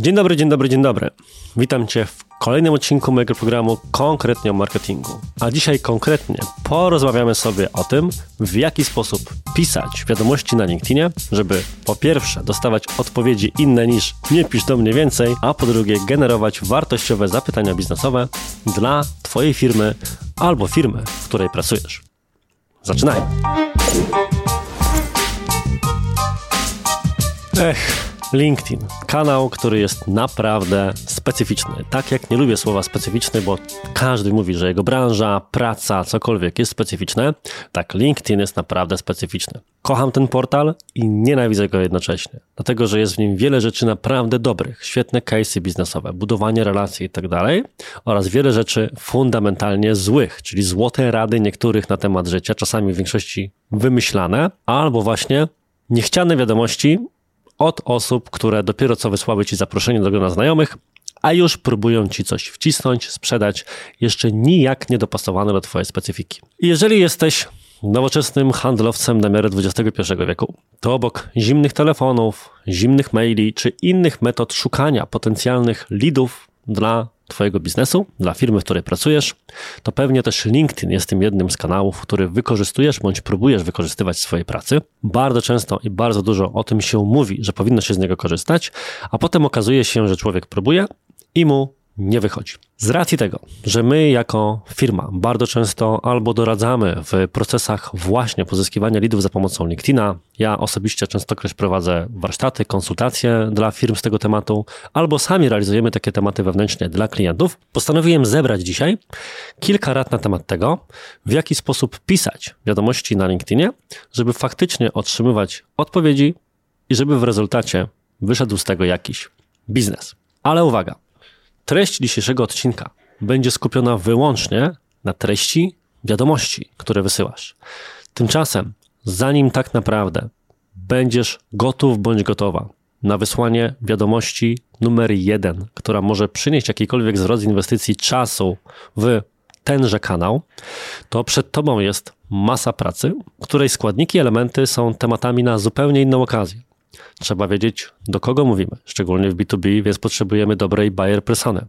Dzień dobry, dzień dobry, dzień dobry. Witam Cię w kolejnym odcinku mojego programu konkretnie o marketingu. A dzisiaj konkretnie porozmawiamy sobie o tym, w jaki sposób pisać wiadomości na LinkedInie, żeby po pierwsze dostawać odpowiedzi inne niż nie pisz do mnie więcej, a po drugie generować wartościowe zapytania biznesowe dla Twojej firmy albo firmy, w której pracujesz. Zaczynajmy. Ech, LinkedIn. Kanał, który jest naprawdę specyficzny. Tak jak nie lubię słowa specyficzny, bo każdy mówi, że jego branża, praca, cokolwiek jest specyficzne, tak LinkedIn jest naprawdę specyficzny. Kocham ten portal i nienawidzę go jednocześnie, dlatego że jest w nim wiele rzeczy naprawdę dobrych, świetne case'y biznesowe, budowanie relacji itd. Tak oraz wiele rzeczy fundamentalnie złych, czyli złote rady niektórych na temat życia, czasami w większości wymyślane, albo właśnie niechciane wiadomości od osób, które dopiero co wysłały ci zaproszenie do grona znajomych, a już próbują ci coś wcisnąć, sprzedać, jeszcze nijak niedopasowane do twojej specyfiki. Jeżeli jesteś nowoczesnym handlowcem na miarę XXI wieku, to obok zimnych telefonów, zimnych maili czy innych metod szukania potencjalnych leadów dla Twojego biznesu, dla firmy, w której pracujesz, to pewnie też LinkedIn jest tym jednym z kanałów, który wykorzystujesz bądź próbujesz wykorzystywać w swojej pracy. Bardzo często i bardzo dużo o tym się mówi, że powinno się z niego korzystać, a potem okazuje się, że człowiek próbuje i mu nie wychodzi. Z racji tego, że my jako firma bardzo często albo doradzamy w procesach właśnie pozyskiwania lidów za pomocą LinkedIna, ja osobiście częstokroć prowadzę warsztaty, konsultacje dla firm z tego tematu, albo sami realizujemy takie tematy wewnętrznie dla klientów, postanowiłem zebrać dzisiaj kilka rad na temat tego, w jaki sposób pisać wiadomości na LinkedInie, żeby faktycznie otrzymywać odpowiedzi i żeby w rezultacie wyszedł z tego jakiś biznes. Ale uwaga, treść dzisiejszego odcinka będzie skupiona wyłącznie na treści wiadomości, które wysyłasz. Tymczasem, zanim tak naprawdę będziesz gotów bądź gotowa na wysłanie wiadomości numer jeden, która może przynieść jakikolwiek zwrot z inwestycji czasu w tenże kanał, to przed Tobą jest masa pracy, której składniki, elementy są tematami na zupełnie inną okazję. Trzeba wiedzieć, do kogo mówimy, szczególnie w B2B, więc potrzebujemy dobrej buyer persony.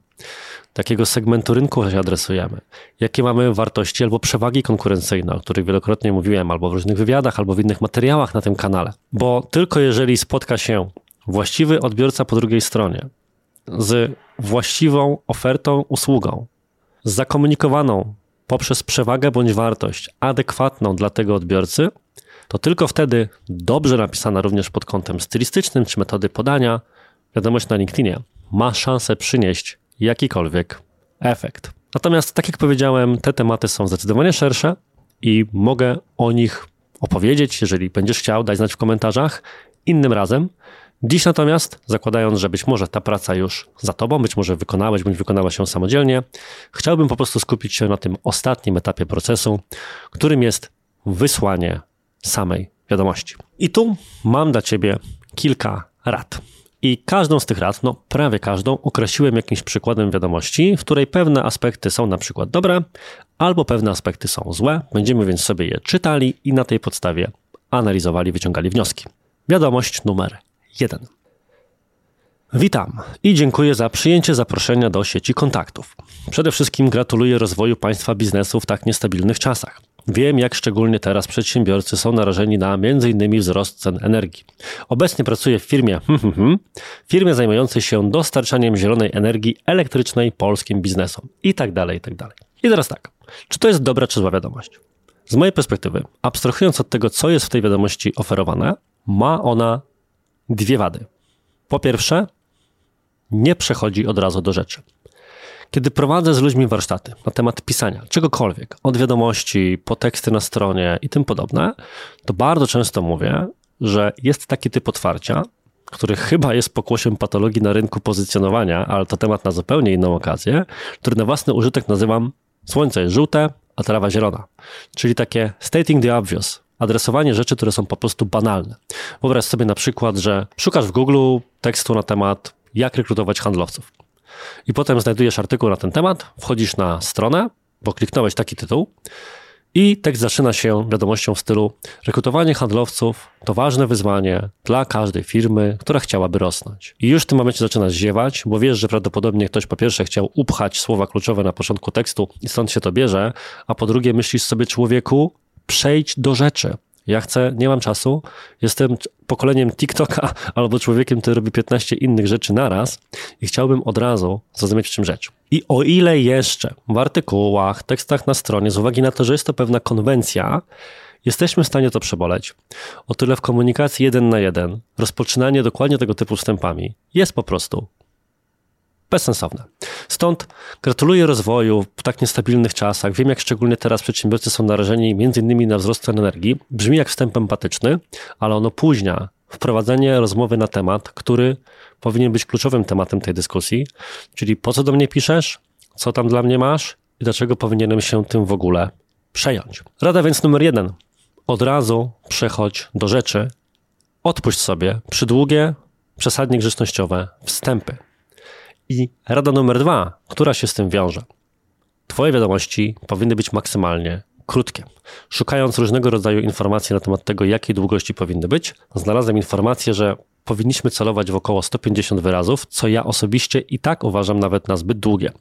Takiego segmentu rynku się adresujemy. Jakie mamy wartości albo przewagi konkurencyjne, o których wielokrotnie mówiłem, albo w różnych wywiadach, albo w innych materiałach na tym kanale. Bo tylko jeżeli spotka się właściwy odbiorca po drugiej stronie z właściwą ofertą, usługą, zakomunikowaną poprzez przewagę bądź wartość adekwatną dla tego odbiorcy, to tylko wtedy dobrze napisana również pod kątem stylistycznym czy metody podania wiadomość na LinkedInie ma szansę przynieść jakikolwiek efekt. Natomiast, tak jak powiedziałem, te tematy są zdecydowanie szersze i mogę o nich opowiedzieć, jeżeli będziesz chciał, daj znać w komentarzach innym razem. Dziś natomiast, zakładając, że być może ta praca już za tobą, być może wykonałeś bądź wykonała się samodzielnie, chciałbym po prostu skupić się na tym ostatnim etapie procesu, którym jest wysłanie samej wiadomości. I tu mam dla Ciebie kilka rad. I każdą z tych rad, no prawie każdą, określiłem jakimś przykładem wiadomości, w której pewne aspekty są na przykład dobre, albo pewne aspekty są złe. Będziemy więc sobie je czytali i na tej podstawie analizowali, wyciągali wnioski. Wiadomość numer jeden. Witam i dziękuję za przyjęcie zaproszenia do sieci kontaktów. Przede wszystkim gratuluję rozwoju państwa biznesu w tak niestabilnych czasach. Wiem, jak szczególnie teraz przedsiębiorcy są narażeni na m.in. wzrost cen energii. Obecnie pracuję w firmie, firmie zajmującej się dostarczaniem zielonej energii elektrycznej polskim biznesom i tak dalej, i tak dalej. I teraz tak, czy to jest dobra czy zła wiadomość? Z mojej perspektywy, abstrahując od tego, co jest w tej wiadomości oferowane, ma ona dwie wady. Po pierwsze, nie przechodzi od razu do rzeczy. Kiedy prowadzę z ludźmi warsztaty na temat pisania czegokolwiek, od wiadomości po teksty na stronie i tym podobne, to bardzo często mówię, że jest taki typ otwarcia, który chyba jest pokłosiem patologii na rynku pozycjonowania, ale to temat na zupełnie inną okazję, który na własny użytek nazywam słońce jest żółte, a trawa zielona. Czyli takie stating the obvious, adresowanie rzeczy, które są po prostu banalne. Wyobraź sobie na przykład, że szukasz w Google tekstu na temat jak rekrutować handlowców. I potem znajdujesz artykuł na ten temat, wchodzisz na stronę, bo kliknąłeś taki tytuł I tekst zaczyna się wiadomością w stylu: Rekrutowanie handlowców to ważne wyzwanie dla każdej firmy, która chciałaby rosnąć. I już w tym momencie zaczynasz ziewać, bo wiesz, że prawdopodobnie ktoś po pierwsze chciał upchać słowa kluczowe na początku tekstu i stąd się to bierze, a po drugie myślisz sobie, człowieku, przejdź do rzeczy. Ja chcę, nie mam czasu, jestem pokoleniem TikToka albo człowiekiem, który robi 15 innych rzeczy naraz i chciałbym od razu zrozumieć, w czym rzecz. I o ile jeszcze w artykułach, tekstach na stronie, z uwagi na to, że jest to pewna konwencja, jesteśmy w stanie to przeboleć, o tyle w komunikacji jeden na jeden rozpoczynanie dokładnie tego typu wstępami jest po prostu bezsensowne. Stąd gratuluję rozwoju w tak niestabilnych czasach. Wiem, jak szczególnie teraz przedsiębiorcy są narażeni m.in. na wzrost cen energii. Brzmi jak wstęp empatyczny, ale on opóźnia wprowadzenie rozmowy na temat, który powinien być kluczowym tematem tej dyskusji, czyli po co do mnie piszesz, co tam dla mnie masz i dlaczego powinienem się tym w ogóle przejąć. Rada więc numer jeden. Od razu przechodź do rzeczy. Odpuść sobie przydługie, przesadnie grzecznościowe wstępy. I rada numer dwa, która się z tym wiąże. Twoje wiadomości powinny być maksymalnie krótkie. Szukając różnego rodzaju informacji na temat tego, jakiej długości powinny być, znalazłem informację, że powinniśmy celować w około 150 wyrazów, co ja osobiście i tak uważam nawet na zbyt długie.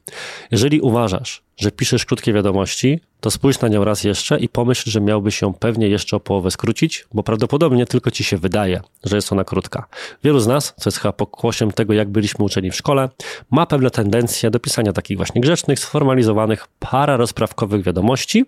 Jeżeli uważasz, że piszesz krótkie wiadomości, to spójrz na nią raz jeszcze i pomyśl, że miałby się pewnie jeszcze o połowę skrócić, bo prawdopodobnie tylko ci się wydaje, że jest ona krótka. Wielu z nas, co jest chyba pokłosiem tego, jak byliśmy uczeni w szkole, ma pewne tendencje do pisania takich właśnie grzecznych, sformalizowanych, pararozprawkowych wiadomości,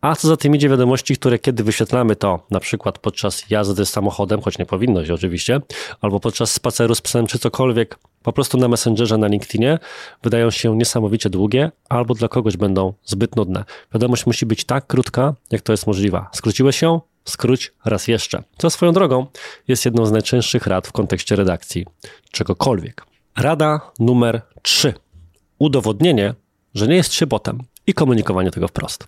a co za tym idzie wiadomości, które kiedy wyświetlamy to na przykład podczas jazdy samochodem, choć nie powinno się oczywiście, albo podczas spaceru z psem czy cokolwiek, po prostu na Messengerze, na LinkedInie wydają się niesamowicie długie albo dla kogoś będą zbyt nudne. Wiadomość musi być tak krótka, jak to jest możliwe. Skróciłeś ją? Skróć raz jeszcze. Co swoją drogą jest jedną z najczęstszych rad w kontekście redakcji czegokolwiek. Rada numer 3. Udowodnienie, że nie jest się botem i komunikowanie tego wprost.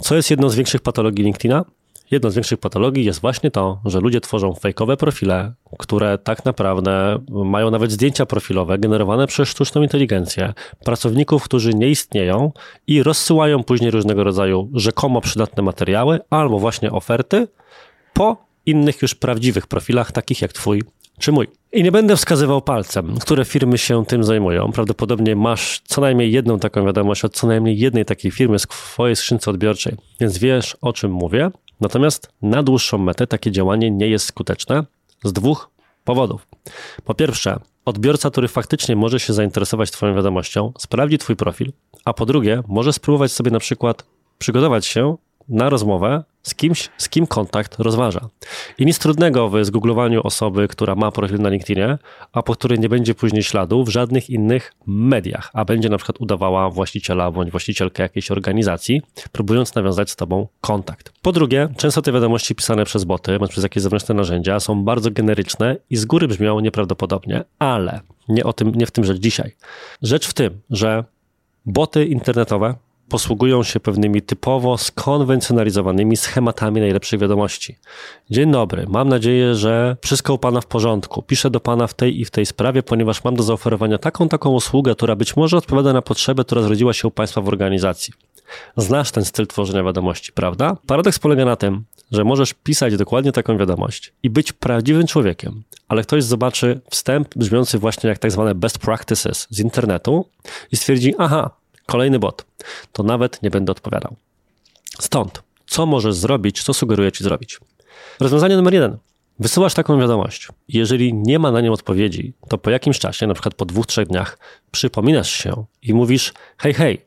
Co jest jedną z większych patologii LinkedIna? Jedną z większych patologii jest właśnie to, że ludzie tworzą fejkowe profile, które tak naprawdę mają nawet zdjęcia profilowe generowane przez sztuczną inteligencję, pracowników, którzy nie istnieją i rozsyłają później różnego rodzaju rzekomo przydatne materiały albo właśnie oferty po innych już prawdziwych profilach, takich jak Twój czy mój. I nie będę wskazywał palcem, które firmy się tym zajmują. Prawdopodobnie masz co najmniej jedną taką wiadomość od co najmniej jednej takiej firmy w swojej skrzynce odbiorczej, więc wiesz o czym mówię. Natomiast na dłuższą metę takie działanie nie jest skuteczne z dwóch powodów. Po pierwsze, odbiorca, który faktycznie może się zainteresować Twoją wiadomością, sprawdzi Twój profil, a po drugie, może spróbować sobie na przykład przygotować się na rozmowę z kimś, z kim kontakt rozważa. I nic trudnego w zgooglowaniu osoby, która ma profil na LinkedInie, a po której nie będzie później śladu w żadnych innych mediach, a będzie na przykład udawała właściciela bądź właścicielkę jakiejś organizacji, próbując nawiązać z tobą kontakt. Po drugie, często te wiadomości pisane przez boty bądź przez jakieś zewnętrzne narzędzia są bardzo generyczne i z góry brzmią nieprawdopodobnie, ale nie o tym, nie w tym rzecz dzisiaj. Rzecz w tym, że boty internetowe posługują się pewnymi typowo skonwencjonalizowanymi schematami najlepszej wiadomości. Dzień dobry, mam nadzieję, że wszystko u Pana w porządku. Piszę do Pana w tej i w tej sprawie, ponieważ mam do zaoferowania taką, taką usługę, która być może odpowiada na potrzebę, która zrodziła się u Państwa w organizacji. Znasz ten styl tworzenia wiadomości, prawda? Paradoks polega na tym, że możesz pisać dokładnie taką wiadomość i być prawdziwym człowiekiem, ale ktoś zobaczy wstęp brzmiący właśnie jak tak zwane best practices z internetu i stwierdzi, aha, Kolejny bot. To nawet nie będę odpowiadał. Stąd, co możesz zrobić, co sugeruję ci zrobić? Rozwiązanie numer jeden. Wysyłasz taką wiadomość. Jeżeli nie ma na nią odpowiedzi, to po jakimś czasie, na przykład po dwóch, trzech dniach, przypominasz się i mówisz: Hej, hej,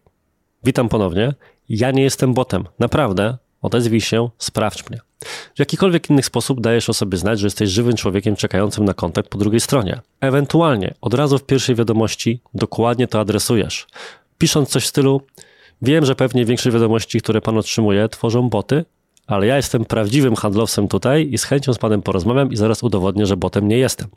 witam ponownie. Ja nie jestem botem. Naprawdę, odezwij się, sprawdź mnie. W jakikolwiek inny sposób dajesz o sobie znać, że jesteś żywym człowiekiem czekającym na kontakt po drugiej stronie. Ewentualnie od razu w pierwszej wiadomości dokładnie to adresujesz pisząc coś w stylu, wiem, że pewnie większość wiadomości, które pan otrzymuje, tworzą boty, ale ja jestem prawdziwym handlowcem tutaj i z chęcią z panem porozmawiam i zaraz udowodnię, że botem nie jestem.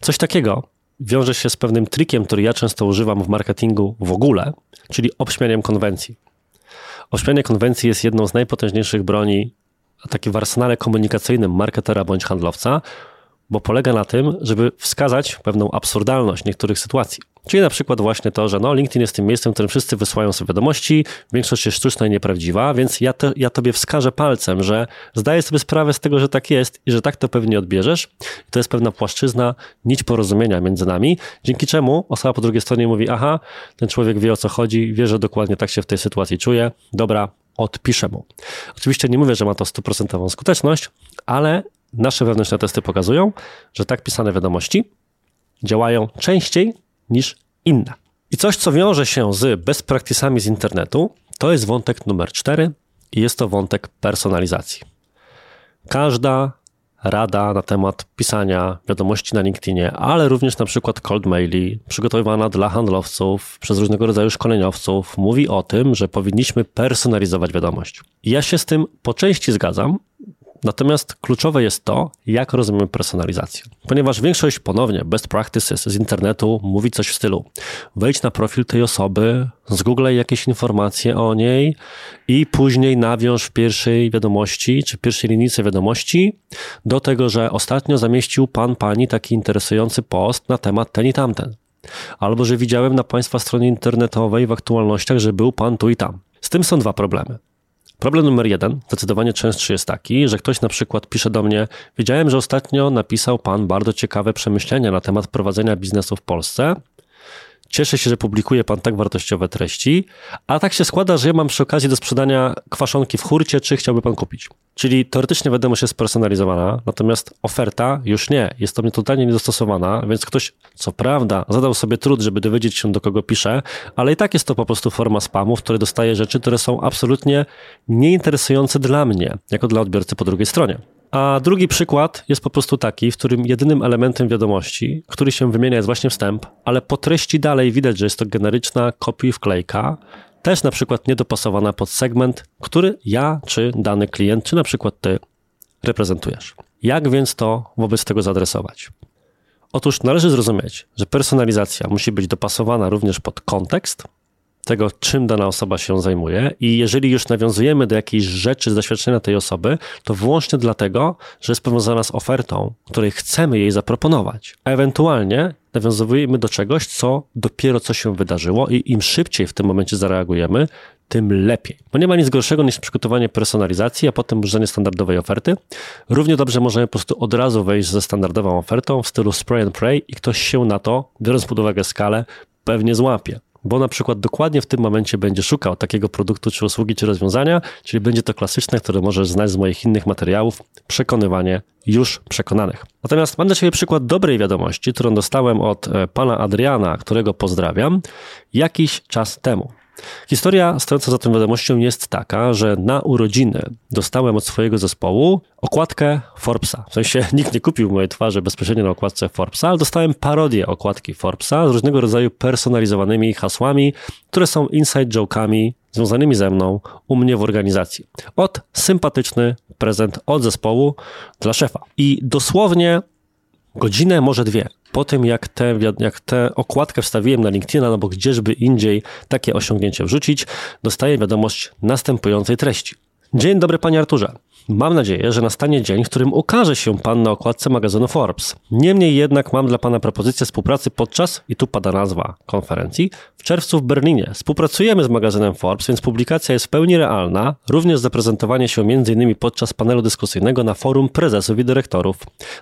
Coś takiego wiąże się z pewnym trikiem, który ja często używam w marketingu w ogóle, czyli obśmianiem konwencji. Obśmianie konwencji jest jedną z najpotężniejszych broni, takie w arsenale komunikacyjnym marketera bądź handlowca, bo polega na tym, żeby wskazać pewną absurdalność niektórych sytuacji. Czyli na przykład właśnie to, że no, LinkedIn jest tym miejscem, w którym wszyscy wysyłają sobie wiadomości, większość jest sztuczna i nieprawdziwa, więc ja, to, ja tobie wskażę palcem, że zdaję sobie sprawę z tego, że tak jest i że tak to pewnie odbierzesz. I to jest pewna płaszczyzna, nić porozumienia między nami, dzięki czemu osoba po drugiej stronie mówi, aha, ten człowiek wie o co chodzi, wie, że dokładnie tak się w tej sytuacji czuje, dobra, odpiszę mu. Oczywiście nie mówię, że ma to stuprocentową skuteczność, ale nasze wewnętrzne testy pokazują, że tak pisane wiadomości działają częściej niż inne. I coś, co wiąże się z best z internetu, to jest wątek numer cztery i jest to wątek personalizacji. Każda rada na temat pisania wiadomości na LinkedInie, ale również na przykład cold maili, przygotowywana dla handlowców przez różnego rodzaju szkoleniowców, mówi o tym, że powinniśmy personalizować wiadomość. Ja się z tym po części zgadzam, Natomiast kluczowe jest to, jak rozumiemy personalizację. Ponieważ większość ponownie best practices z internetu mówi coś w stylu wejdź na profil tej osoby, zgooglej jakieś informacje o niej i później nawiąż w pierwszej wiadomości, czy pierwszej linijce wiadomości do tego, że ostatnio zamieścił pan, pani taki interesujący post na temat ten i tamten. Albo, że widziałem na państwa stronie internetowej w aktualnościach, że był pan tu i tam. Z tym są dwa problemy. Problem numer jeden, zdecydowanie częstszy jest taki, że ktoś na przykład pisze do mnie: Wiedziałem, że ostatnio napisał pan bardzo ciekawe przemyślenia na temat prowadzenia biznesu w Polsce. Cieszę się, że publikuje Pan tak wartościowe treści, a tak się składa, że ja mam przy okazji do sprzedania kwaszonki w hurcie, czy chciałby Pan kupić. Czyli teoretycznie wiadomość jest spersonalizowana, natomiast oferta już nie, jest to mnie totalnie niedostosowana, więc ktoś, co prawda, zadał sobie trud, żeby dowiedzieć się, do kogo pisze, ale i tak jest to po prostu forma spamu, w której dostaję rzeczy, które są absolutnie nieinteresujące dla mnie, jako dla odbiorcy po drugiej stronie. A drugi przykład jest po prostu taki, w którym jedynym elementem wiadomości, który się wymienia jest właśnie wstęp, ale po treści dalej widać, że jest to generyczna kopii wklejka, też na przykład niedopasowana pod segment, który ja, czy dany klient, czy na przykład ty reprezentujesz. Jak więc to wobec tego zaadresować? Otóż należy zrozumieć, że personalizacja musi być dopasowana również pod kontekst, tego, czym dana osoba się zajmuje, i jeżeli już nawiązujemy do jakiejś rzeczy z doświadczenia tej osoby, to wyłącznie dlatego, że jest powiązana z ofertą, której chcemy jej zaproponować. Ewentualnie nawiązujemy do czegoś, co dopiero co się wydarzyło, i im szybciej w tym momencie zareagujemy, tym lepiej. Bo nie ma nic gorszego niż przygotowanie personalizacji, a potem używanie standardowej oferty. Równie dobrze możemy po prostu od razu wejść ze standardową ofertą w stylu spray and pray i ktoś się na to, biorąc pod uwagę skalę, pewnie złapie bo na przykład dokładnie w tym momencie będzie szukał takiego produktu, czy usługi, czy rozwiązania, czyli będzie to klasyczne, które możesz znać z moich innych materiałów, przekonywanie już przekonanych. Natomiast mam dla Ciebie przykład dobrej wiadomości, którą dostałem od e, pana Adriana, którego pozdrawiam, jakiś czas temu. Historia stojąca za tą wiadomością jest taka, że na urodziny dostałem od swojego zespołu okładkę Forbesa. W sensie nikt nie kupił mojej twarzy bezpośrednio na okładce Forbesa, ale dostałem parodię okładki Forbesa z różnego rodzaju personalizowanymi hasłami, które są inside joke'ami związanymi ze mną u mnie w organizacji. Od sympatyczny prezent od zespołu dla szefa. I dosłownie godzinę, może dwie po tym, jak tę jak okładkę wstawiłem na LinkedIna, no bo gdzieżby indziej takie osiągnięcie wrzucić, dostaję wiadomość następującej treści. Dzień dobry, panie Arturze. Mam nadzieję, że nastanie dzień, w którym ukaże się Pan na okładce magazynu Forbes. Niemniej jednak mam dla Pana propozycję współpracy podczas, i tu pada nazwa konferencji, w czerwcu w Berlinie. Współpracujemy z magazynem Forbes, więc publikacja jest w pełni realna, również zaprezentowanie się m.in. podczas panelu dyskusyjnego na forum prezesów i dyrektorów.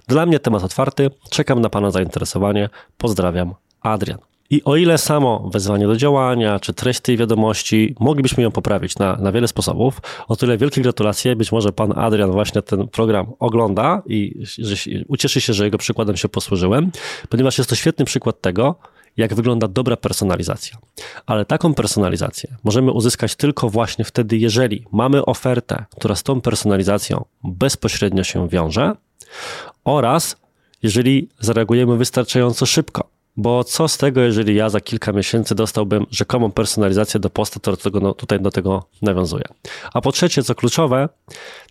Dla mnie temat otwarty, czekam na Pana zainteresowanie. Pozdrawiam, Adrian. I o ile samo wezwanie do działania, czy treść tej wiadomości, moglibyśmy ją poprawić na, na wiele sposobów, o tyle wielkie gratulacje. Być może pan Adrian właśnie ten program ogląda i że ucieszy się, że jego przykładem się posłużyłem, ponieważ jest to świetny przykład tego, jak wygląda dobra personalizacja. Ale taką personalizację możemy uzyskać tylko właśnie wtedy, jeżeli mamy ofertę, która z tą personalizacją bezpośrednio się wiąże oraz jeżeli zareagujemy wystarczająco szybko. Bo co z tego, jeżeli ja za kilka miesięcy dostałbym rzekomą personalizację do posta, to tego, no, tutaj do tego nawiązuję. A po trzecie, co kluczowe,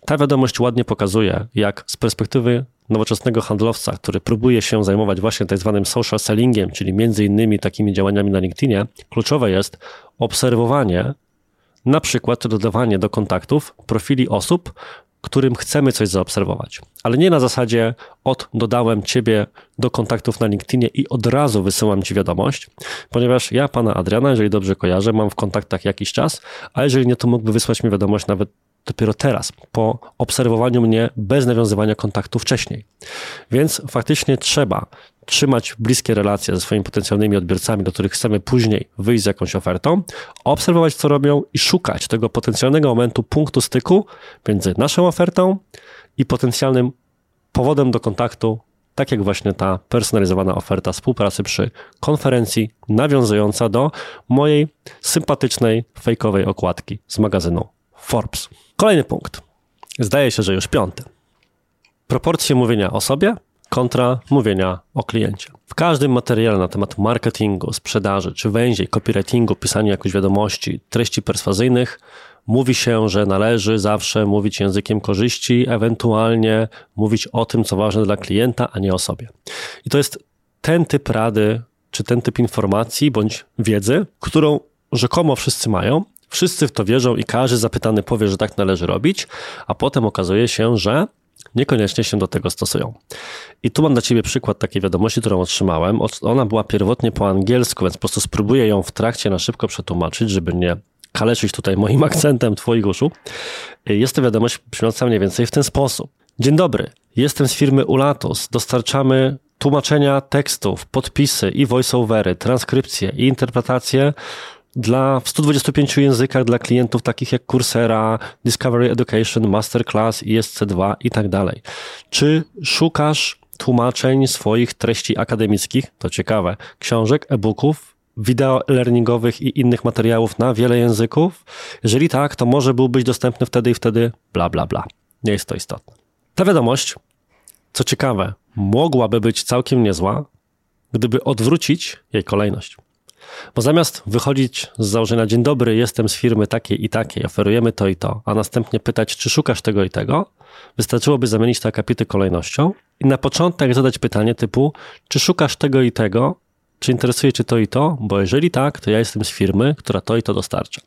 ta wiadomość ładnie pokazuje, jak z perspektywy nowoczesnego handlowca, który próbuje się zajmować właśnie tak zwanym social sellingiem, czyli między innymi takimi działaniami na LinkedInie, kluczowe jest obserwowanie, na przykład dodawanie do kontaktów profili osób, którym chcemy coś zaobserwować. Ale nie na zasadzie od dodałem ciebie do kontaktów na LinkedInie i od razu wysyłam ci wiadomość, ponieważ ja pana Adriana, jeżeli dobrze kojarzę, mam w kontaktach jakiś czas, a jeżeli nie, to mógłby wysłać mi wiadomość nawet dopiero teraz, po obserwowaniu mnie bez nawiązywania kontaktu wcześniej. Więc faktycznie trzeba trzymać bliskie relacje ze swoimi potencjalnymi odbiorcami, do których chcemy później wyjść z jakąś ofertą, obserwować, co robią i szukać tego potencjalnego momentu, punktu styku między naszą ofertą i potencjalnym powodem do kontaktu, tak jak właśnie ta personalizowana oferta współpracy przy konferencji, nawiązująca do mojej sympatycznej, fejkowej okładki z magazynu Forbes. Kolejny punkt. Zdaje się, że już piąty. Proporcje mówienia o sobie kontra mówienia o kliencie. W każdym materiale na temat marketingu, sprzedaży, czy węziej, copywritingu, pisaniu jakiejś wiadomości, treści perswazyjnych, mówi się, że należy zawsze mówić językiem korzyści, ewentualnie mówić o tym, co ważne dla klienta, a nie o sobie. I to jest ten typ rady, czy ten typ informacji bądź wiedzy, którą rzekomo wszyscy mają, Wszyscy w to wierzą i każdy zapytany powie, że tak należy robić, a potem okazuje się, że niekoniecznie się do tego stosują. I tu mam dla Ciebie przykład takiej wiadomości, którą otrzymałem. Ona była pierwotnie po angielsku, więc po prostu spróbuję ją w trakcie na szybko przetłumaczyć, żeby nie kaleczyć tutaj moim akcentem Twoich uszu. Jest to wiadomość brzmiąca mniej więcej w ten sposób. Dzień dobry, jestem z firmy Ulatus. Dostarczamy tłumaczenia tekstów, podpisy i voiceovery, transkrypcje i interpretacje dla, w 125 językach dla klientów takich jak Coursera, Discovery Education, Masterclass, ISC2 i tak dalej. Czy szukasz tłumaczeń swoich treści akademickich, to ciekawe, książek, e-booków, wideo learningowych i innych materiałów na wiele języków? Jeżeli tak, to może byłbyś dostępny wtedy i wtedy, bla, bla, bla. Nie jest to istotne. Ta wiadomość, co ciekawe, mogłaby być całkiem niezła, gdyby odwrócić jej kolejność. Bo zamiast wychodzić z założenia dzień dobry, jestem z firmy takiej i takiej, oferujemy to i to, a następnie pytać, czy szukasz tego i tego, wystarczyłoby zamienić te akapity kolejnością i na początek zadać pytanie typu, czy szukasz tego i tego, czy interesuje Cię to i to? Bo jeżeli tak, to ja jestem z firmy, która to i to dostarcza.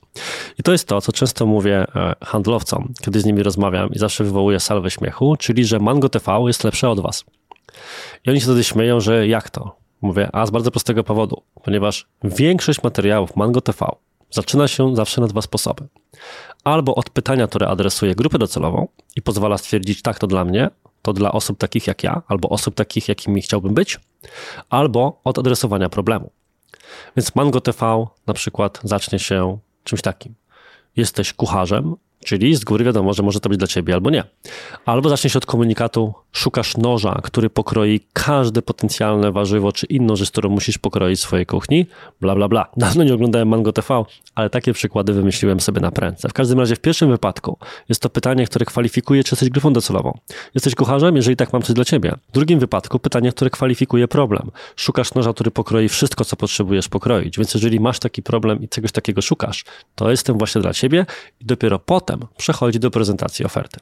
I to jest to, co często mówię e, handlowcom, kiedy z nimi rozmawiam i zawsze wywołuję salwę śmiechu, czyli że Mango TV jest lepsze od Was. I oni się wtedy śmieją, że jak to? Mówię, a z bardzo prostego powodu, ponieważ większość materiałów Mango TV zaczyna się zawsze na dwa sposoby. Albo od pytania, które adresuje grupę docelową i pozwala stwierdzić, tak, to dla mnie, to dla osób takich jak ja, albo osób takich, jakimi chciałbym być, albo od adresowania problemu. Więc Mango TV na przykład zacznie się czymś takim. Jesteś kucharzem, Czyli z góry wiadomo, że może to być dla ciebie albo nie. Albo zaczniesz od komunikatu, szukasz noża, który pokroi każde potencjalne warzywo czy inną rzecz, którą musisz pokroić w swojej kuchni, bla, bla, bla. Dawno nie oglądałem Mango TV, ale takie przykłady wymyśliłem sobie na prędce. W każdym razie w pierwszym wypadku jest to pytanie, które kwalifikuje, czy jesteś grupą docelową. Jesteś kucharzem? Jeżeli tak, mam coś dla ciebie. W drugim wypadku pytanie, które kwalifikuje problem. Szukasz noża, który pokroi wszystko, co potrzebujesz pokroić. Więc jeżeli masz taki problem i czegoś takiego szukasz, to jestem właśnie dla ciebie i dopiero potem potem przechodzi do prezentacji oferty.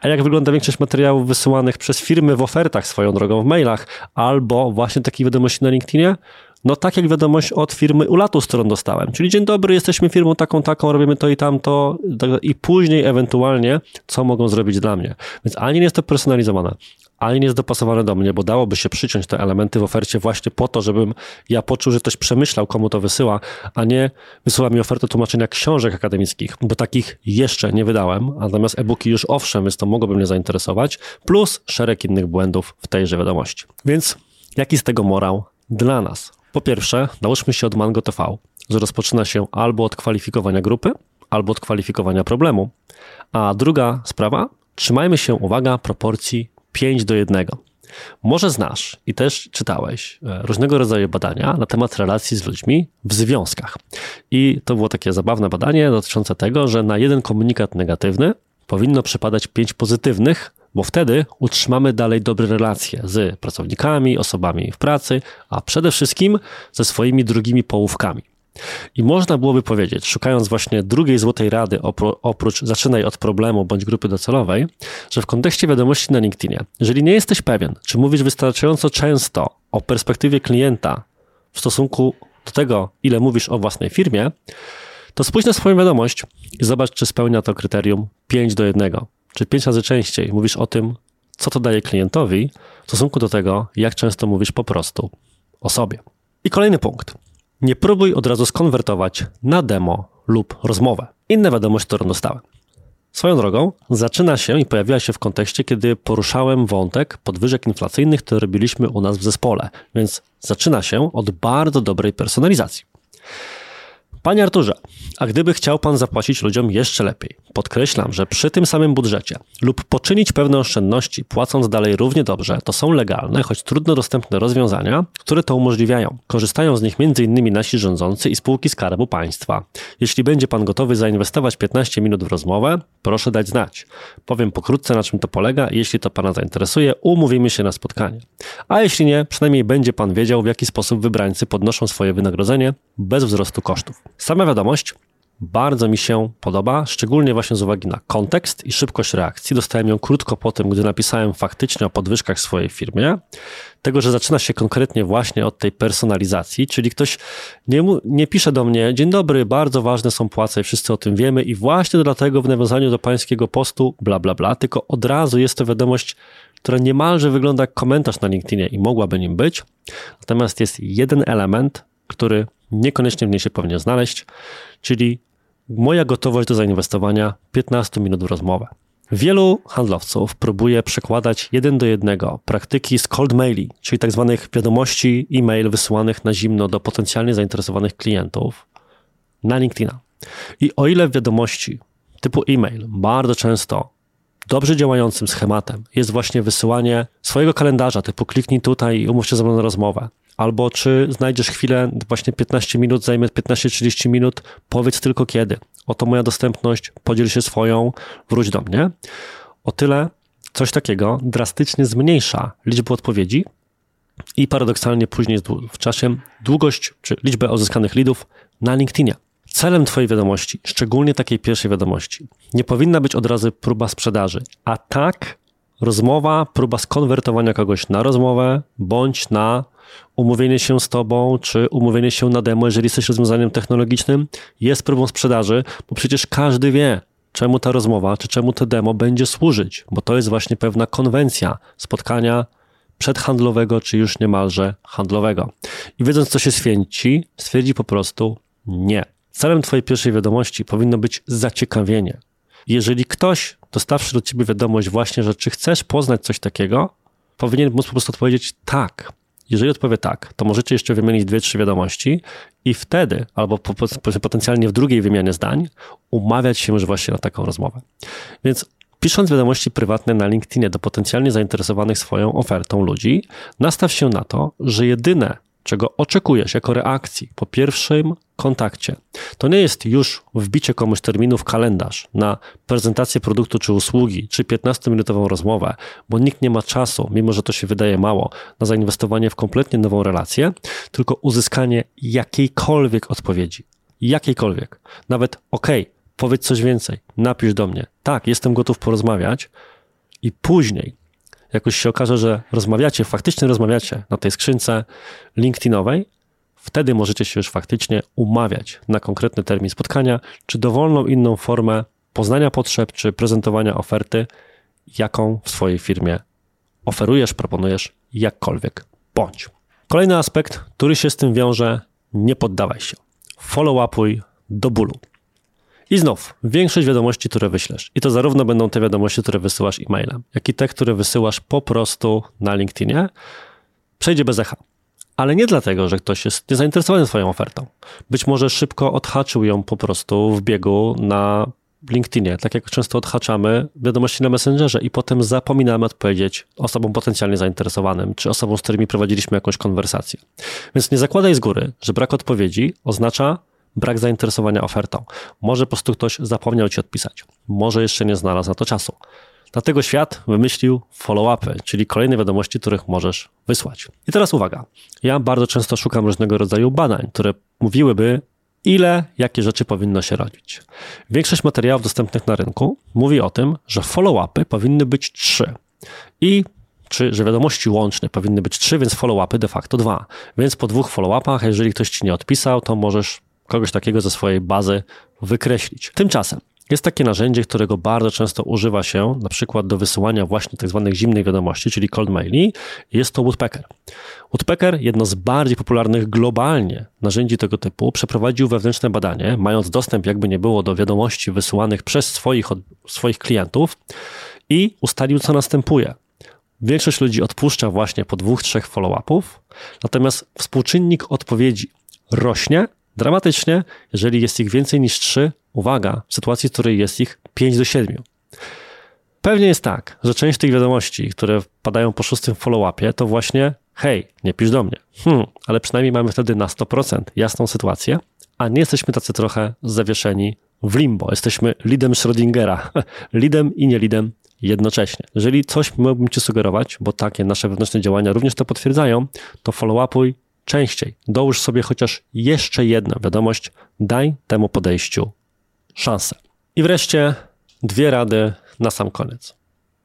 A jak wygląda większość materiałów wysyłanych przez firmy w ofertach swoją drogą w mailach, albo właśnie takich wiadomości na LinkedInie? No tak jak wiadomość od firmy Ulatus, którą dostałem. Czyli dzień dobry, jesteśmy firmą taką, taką, robimy to i tamto i później ewentualnie, co mogą zrobić dla mnie. Więc ani nie jest to personalizowane, ani nie jest dopasowane do mnie, bo dałoby się przyciąć te elementy w ofercie właśnie po to, żebym ja poczuł, że ktoś przemyślał, komu to wysyła, a nie wysyła mi ofertę tłumaczenia książek akademickich, bo takich jeszcze nie wydałem, natomiast e-booki już owszem, więc to mogłoby mnie zainteresować, plus szereg innych błędów w tejże wiadomości. Więc jaki z tego morał dla nas? Po pierwsze, nauczmy się od Mango TV, że rozpoczyna się albo od kwalifikowania grupy, albo od kwalifikowania problemu. A druga sprawa, trzymajmy się, uwaga, proporcji 5 do 1. Może znasz i też czytałeś e, różnego rodzaju badania na temat relacji z ludźmi w związkach. I to było takie zabawne badanie dotyczące tego, że na jeden komunikat negatywny powinno przypadać 5 pozytywnych, bo wtedy utrzymamy dalej dobre relacje z pracownikami, osobami w pracy, a przede wszystkim ze swoimi drugimi połówkami. I można byłoby powiedzieć, szukając właśnie drugiej złotej rady, oprócz zaczynaj od problemu bądź grupy docelowej, że w kontekście wiadomości na LinkedInie, jeżeli nie jesteś pewien, czy mówisz wystarczająco często o perspektywie klienta w stosunku do tego, ile mówisz o własnej firmie, to spójrz na swoją wiadomość i zobacz, czy spełnia to kryterium 5 do 1. czy pięć razy częściej mówisz o tym, co to daje klientowi, w stosunku do tego, jak często mówisz po prostu o sobie. I kolejny punkt. Nie próbuj od razu skonwertować na demo lub rozmowę. Inna wiadomość, którą dostałem. Swoją drogą, zaczyna się i pojawiła się w kontekście, kiedy poruszałem wątek podwyżek inflacyjnych, które robiliśmy u nas w zespole, więc zaczyna się od bardzo dobrej personalizacji. Panie Arturze, a gdyby chciał Pan zapłacić ludziom jeszcze lepiej, podkreślam, że przy tym samym budżecie lub poczynić pewne oszczędności, płacąc dalej równie dobrze, to są legalne, choć trudno dostępne rozwiązania, które to umożliwiają. Korzystają z nich m.in. nasi rządzący i spółki Skarbu Państwa. Jeśli będzie Pan gotowy zainwestować 15 minut w rozmowę, proszę dać znać. Powiem pokrótce, na czym to polega. Jeśli to Pana zainteresuje, umówimy się na spotkanie. A jeśli nie, przynajmniej będzie Pan wiedział, w jaki sposób wybrańcy podnoszą swoje wynagrodzenie bez wzrostu kosztów. Sama wiadomość bardzo mi się podoba, szczególnie właśnie z uwagi na kontekst i szybkość reakcji. Dostałem ją krótko po tym, gdy napisałem faktycznie o podwyżkach w swojej firmie. Tego, że zaczyna się konkretnie właśnie od tej personalizacji, czyli ktoś nie, nie pisze do mnie, dzień dobry, bardzo ważne są płace wszyscy o tym wiemy i właśnie dlatego w nawiązaniu do pańskiego postu bla bla bla, tylko od razu jest to wiadomość, która niemalże wygląda jak komentarz na LinkedInie i mogłaby nim być. Natomiast jest jeden element, który niekoniecznie w niej się powinien znaleźć, czyli moja gotowość do zainwestowania 15 minut w rozmowę. Wielu handlowców próbuje przekładać jeden do jednego praktyki z cold maili, czyli tak zwanych wiadomości e-mail wysyłanych na zimno do potencjalnie zainteresowanych klientów na LinkedIna. I o ile wiadomości typu e-mail bardzo często dobrze działającym schematem jest właśnie wysyłanie swojego kalendarza typu kliknij tutaj i umów się ze mną na rozmowę, albo czy znajdziesz chwilę, właśnie 15 minut, zajmie 15-30 minut, powiedz tylko kiedy. Oto moja dostępność, podziel się swoją, wróć do mnie. O tyle coś takiego drastycznie zmniejsza liczbę odpowiedzi i paradoksalnie później w czasie długość czy liczbę uzyskanych lidów na LinkedInie. Celem Twojej wiadomości, szczególnie takiej pierwszej wiadomości, nie powinna być od razu próba sprzedaży, a tak rozmowa, próba skonwertowania kogoś na rozmowę bądź na umówienie się z tobą, czy umówienie się na demo, jeżeli jesteś rozwiązaniem technologicznym, jest próbą sprzedaży, bo przecież każdy wie, czemu ta rozmowa, czy czemu to demo będzie służyć, bo to jest właśnie pewna konwencja spotkania przedhandlowego, czy już niemalże handlowego. I wiedząc, co się święci, stwierdzi po prostu nie. Celem Twojej pierwszej wiadomości powinno być zaciekawienie. Jeżeli ktoś, dostawszy do Ciebie wiadomość właśnie, że czy chcesz poznać coś takiego, powinien móc po prostu odpowiedzieć tak. Jeżeli odpowie tak, to możecie jeszcze wymienić dwie, trzy wiadomości i wtedy, albo potencjalnie w drugiej wymianie zdań, umawiać się już właśnie na taką rozmowę. Więc pisząc wiadomości prywatne na LinkedInie do potencjalnie zainteresowanych swoją ofertą ludzi, nastaw się na to, że jedyne, czego oczekujesz jako reakcji po pierwszym kontakcie. To nie jest już wbicie komuś terminu w kalendarz na prezentację produktu czy usługi, czy 15-minutową rozmowę, bo nikt nie ma czasu, mimo że to się wydaje mało, na zainwestowanie w kompletnie nową relację, tylko uzyskanie jakiejkolwiek odpowiedzi. Jakiejkolwiek. Nawet OK, powiedz coś więcej, napisz do mnie. Tak, jestem gotów porozmawiać i później jak już się okaże, że rozmawiacie, faktycznie rozmawiacie na tej skrzynce LinkedInowej, wtedy możecie się już faktycznie umawiać na konkretny termin spotkania, czy dowolną inną formę poznania potrzeb, czy prezentowania oferty, jaką w swojej firmie oferujesz, proponujesz, jakkolwiek bądź. Kolejny aspekt, który się z tym wiąże, nie poddawaj się. Follow-upuj do bólu. I znów, większość wiadomości, które wyślesz, i to zarówno będą te wiadomości, które wysyłasz e-mailem, jak i te, które wysyłasz po prostu na LinkedInie, przejdzie bez echa. Ale nie dlatego, że ktoś jest niezainteresowany Twoją ofertą. Być może szybko odhaczył ją po prostu w biegu na LinkedInie, tak jak często odhaczamy wiadomości na Messengerze i potem zapominamy odpowiedzieć osobom potencjalnie zainteresowanym, czy osobom, z którymi prowadziliśmy jakąś konwersację. Więc nie zakładaj z góry, że brak odpowiedzi oznacza brak zainteresowania ofertą. Może po prostu ktoś zapomniał ci odpisać. Może jeszcze nie znalazł na to czasu. Dlatego świat wymyślił follow-upy, czyli kolejne wiadomości, których możesz wysłać. I teraz uwaga. Ja bardzo często szukam różnego rodzaju badań, które mówiłyby, ile, jakie rzeczy powinno się robić. Większość materiałów dostępnych na rynku mówi o tym, że follow-upy powinny być trzy. I czy, że wiadomości łączne powinny być trzy, więc follow-upy de facto dwa. Więc po dwóch follow-upach, jeżeli ktoś ci nie odpisał, to możesz kogoś takiego ze swojej bazy wykreślić. Tymczasem, Jest takie narzędzie, którego bardzo często używa się na przykład do wysyłania właśnie tzw. Tak zimnych wiadomości, czyli cold maili. Jest to Woodpecker. Woodpecker, jedno z bardziej popularnych globalnie narzędzi tego typu, przeprowadził wewnętrzne badanie, mając dostęp jakby nie było do wiadomości wysyłanych przez swoich, swoich klientów i ustalił, co następuje. Większość ludzi odpuszcza właśnie po dwóch, trzech follow-upów, natomiast współczynnik odpowiedzi rośnie dramatycznie, jeżeli jest ich więcej niż trzy, uwaga, w sytuacji, w której jest ich 5 do 7. Pewnie jest tak, że część tych wiadomości, które padają po szóstym follow-upie, to właśnie hej, nie pisz do mnie. Hmm, ale przynajmniej mamy wtedy na 100% jasną sytuację, a nie jesteśmy tacy trochę zawieszeni w limbo. Jesteśmy lidem Schrödingera. lidem i nie lidem jednocześnie. Jeżeli coś mógłbym Ci sugerować, bo takie nasze wewnętrzne działania również to potwierdzają, to follow-upuj częściej. Dołóż sobie chociaż jeszcze jedną wiadomość, daj temu podejściu szansę. I wreszcie dwie rady na sam koniec.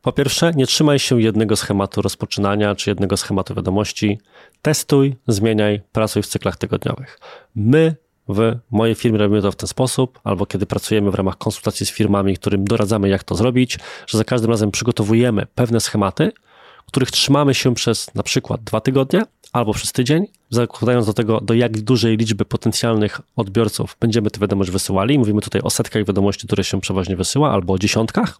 Po pierwsze, nie trzymaj się jednego schematu rozpoczynania czy jednego schematu wiadomości. Testuj, zmieniaj, pracuj w cyklach tygodniowych. My w mojej firmie robimy to w ten sposób, albo kiedy pracujemy w ramach konsultacji z firmami, którym doradzamy, jak to zrobić, że za każdym razem przygotowujemy pewne schematy, których trzymamy się przez na przykład dwa tygodnie albo przez tydzień, zakładając do tego, do jak dużej liczby potencjalnych odbiorców będziemy tę wiadomość wysyłali. Mówimy tutaj o setkach wiadomości, które się przeważnie wysyła, albo o dziesiątkach.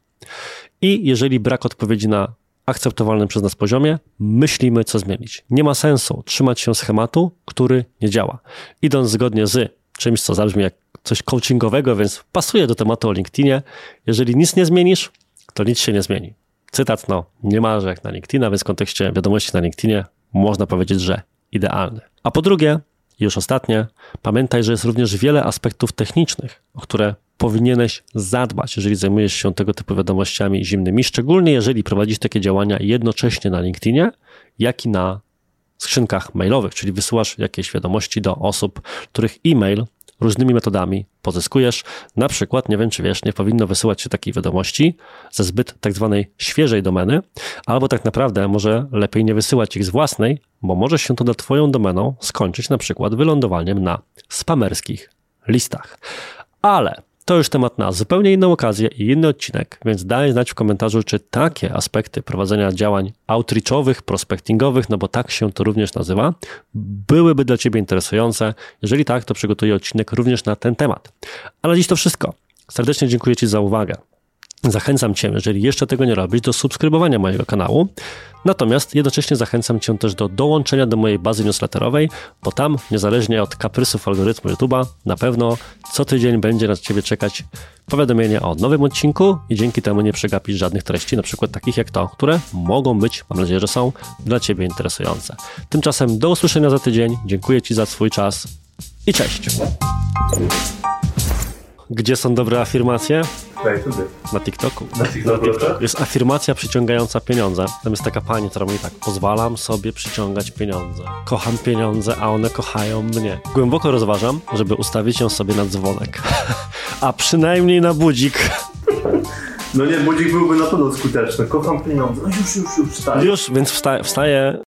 I jeżeli brak odpowiedzi na akceptowalnym przez nas poziomie, myślimy, co zmienić. Nie ma sensu trzymać się schematu, który nie działa. Idąc zgodnie z czymś, co zabrzmi jak coś coachingowego, więc pasuje do tematu o LinkedInie, jeżeli nic nie zmienisz, to nic się nie zmieni. Cytat, no, nie ma, że jak na LinkedIna, więc w kontekście wiadomości na LinkedInie można powiedzieć, że idealny. A po drugie, już ostatnie, pamiętaj, że jest również wiele aspektów technicznych, o które powinieneś zadbać, jeżeli zajmujesz się tego typu wiadomościami zimnymi, szczególnie jeżeli prowadzisz takie działania jednocześnie na LinkedInie, jak i na skrzynkach mailowych, czyli wysyłasz jakieś wiadomości do osób, których e-mail różnymi metodami pozyskujesz. Na przykład, nie wiem czy wiesz, nie powinno wysyłać się takiej wiadomości ze zbyt tak zwanej świeżej domeny, albo tak naprawdę może lepiej nie wysyłać ich z własnej, bo może się to na Twoją domeną skończyć na przykład wylądowaniem na spamerskich listach. Ale to już temat na zupełnie inną okazję i inny odcinek, więc daj znać w komentarzu, czy takie aspekty prowadzenia działań outreachowych, prospectingowych, no bo tak się to również nazywa, byłyby dla Ciebie interesujące. Jeżeli tak, to przygotuję odcinek również na ten temat. A na dziś to wszystko. Serdecznie dziękuję Ci za uwagę. Zachęcam Cię, jeżeli jeszcze tego nie robisz, do subskrybowania mojego kanału. Natomiast jednocześnie zachęcam Cię też do dołączenia do mojej bazy newsletterowej, bo tam, niezależnie od kaprysów algorytmu YouTube'a, na pewno co tydzień będzie na Ciebie czekać powiadomienie o nowym odcinku i dzięki temu nie przegapisz żadnych treści, na przykład takich jak to, które mogą być, mam nadzieję, że są dla Ciebie interesujące. Tymczasem do usłyszenia za tydzień. Dziękuję Ci za Twój czas i cześć. Gdzie są dobre afirmacje? Na TikToku. Na TikToku, Na TikToku. Jest afirmacja przyciągająca pieniądze. Tam jest taka pani, która mówi tak, pozwalam sobie przyciągać pieniądze. Kocham pieniądze, a one kochają mnie. Głęboko rozważam, żeby ustawić ją sobie na dzwonek. a przynajmniej na budzik. No nie, budzik byłby na pewno skuteczny. Kocham pieniądze. No już, już, już, wstaję. Już, więc wsta wstaję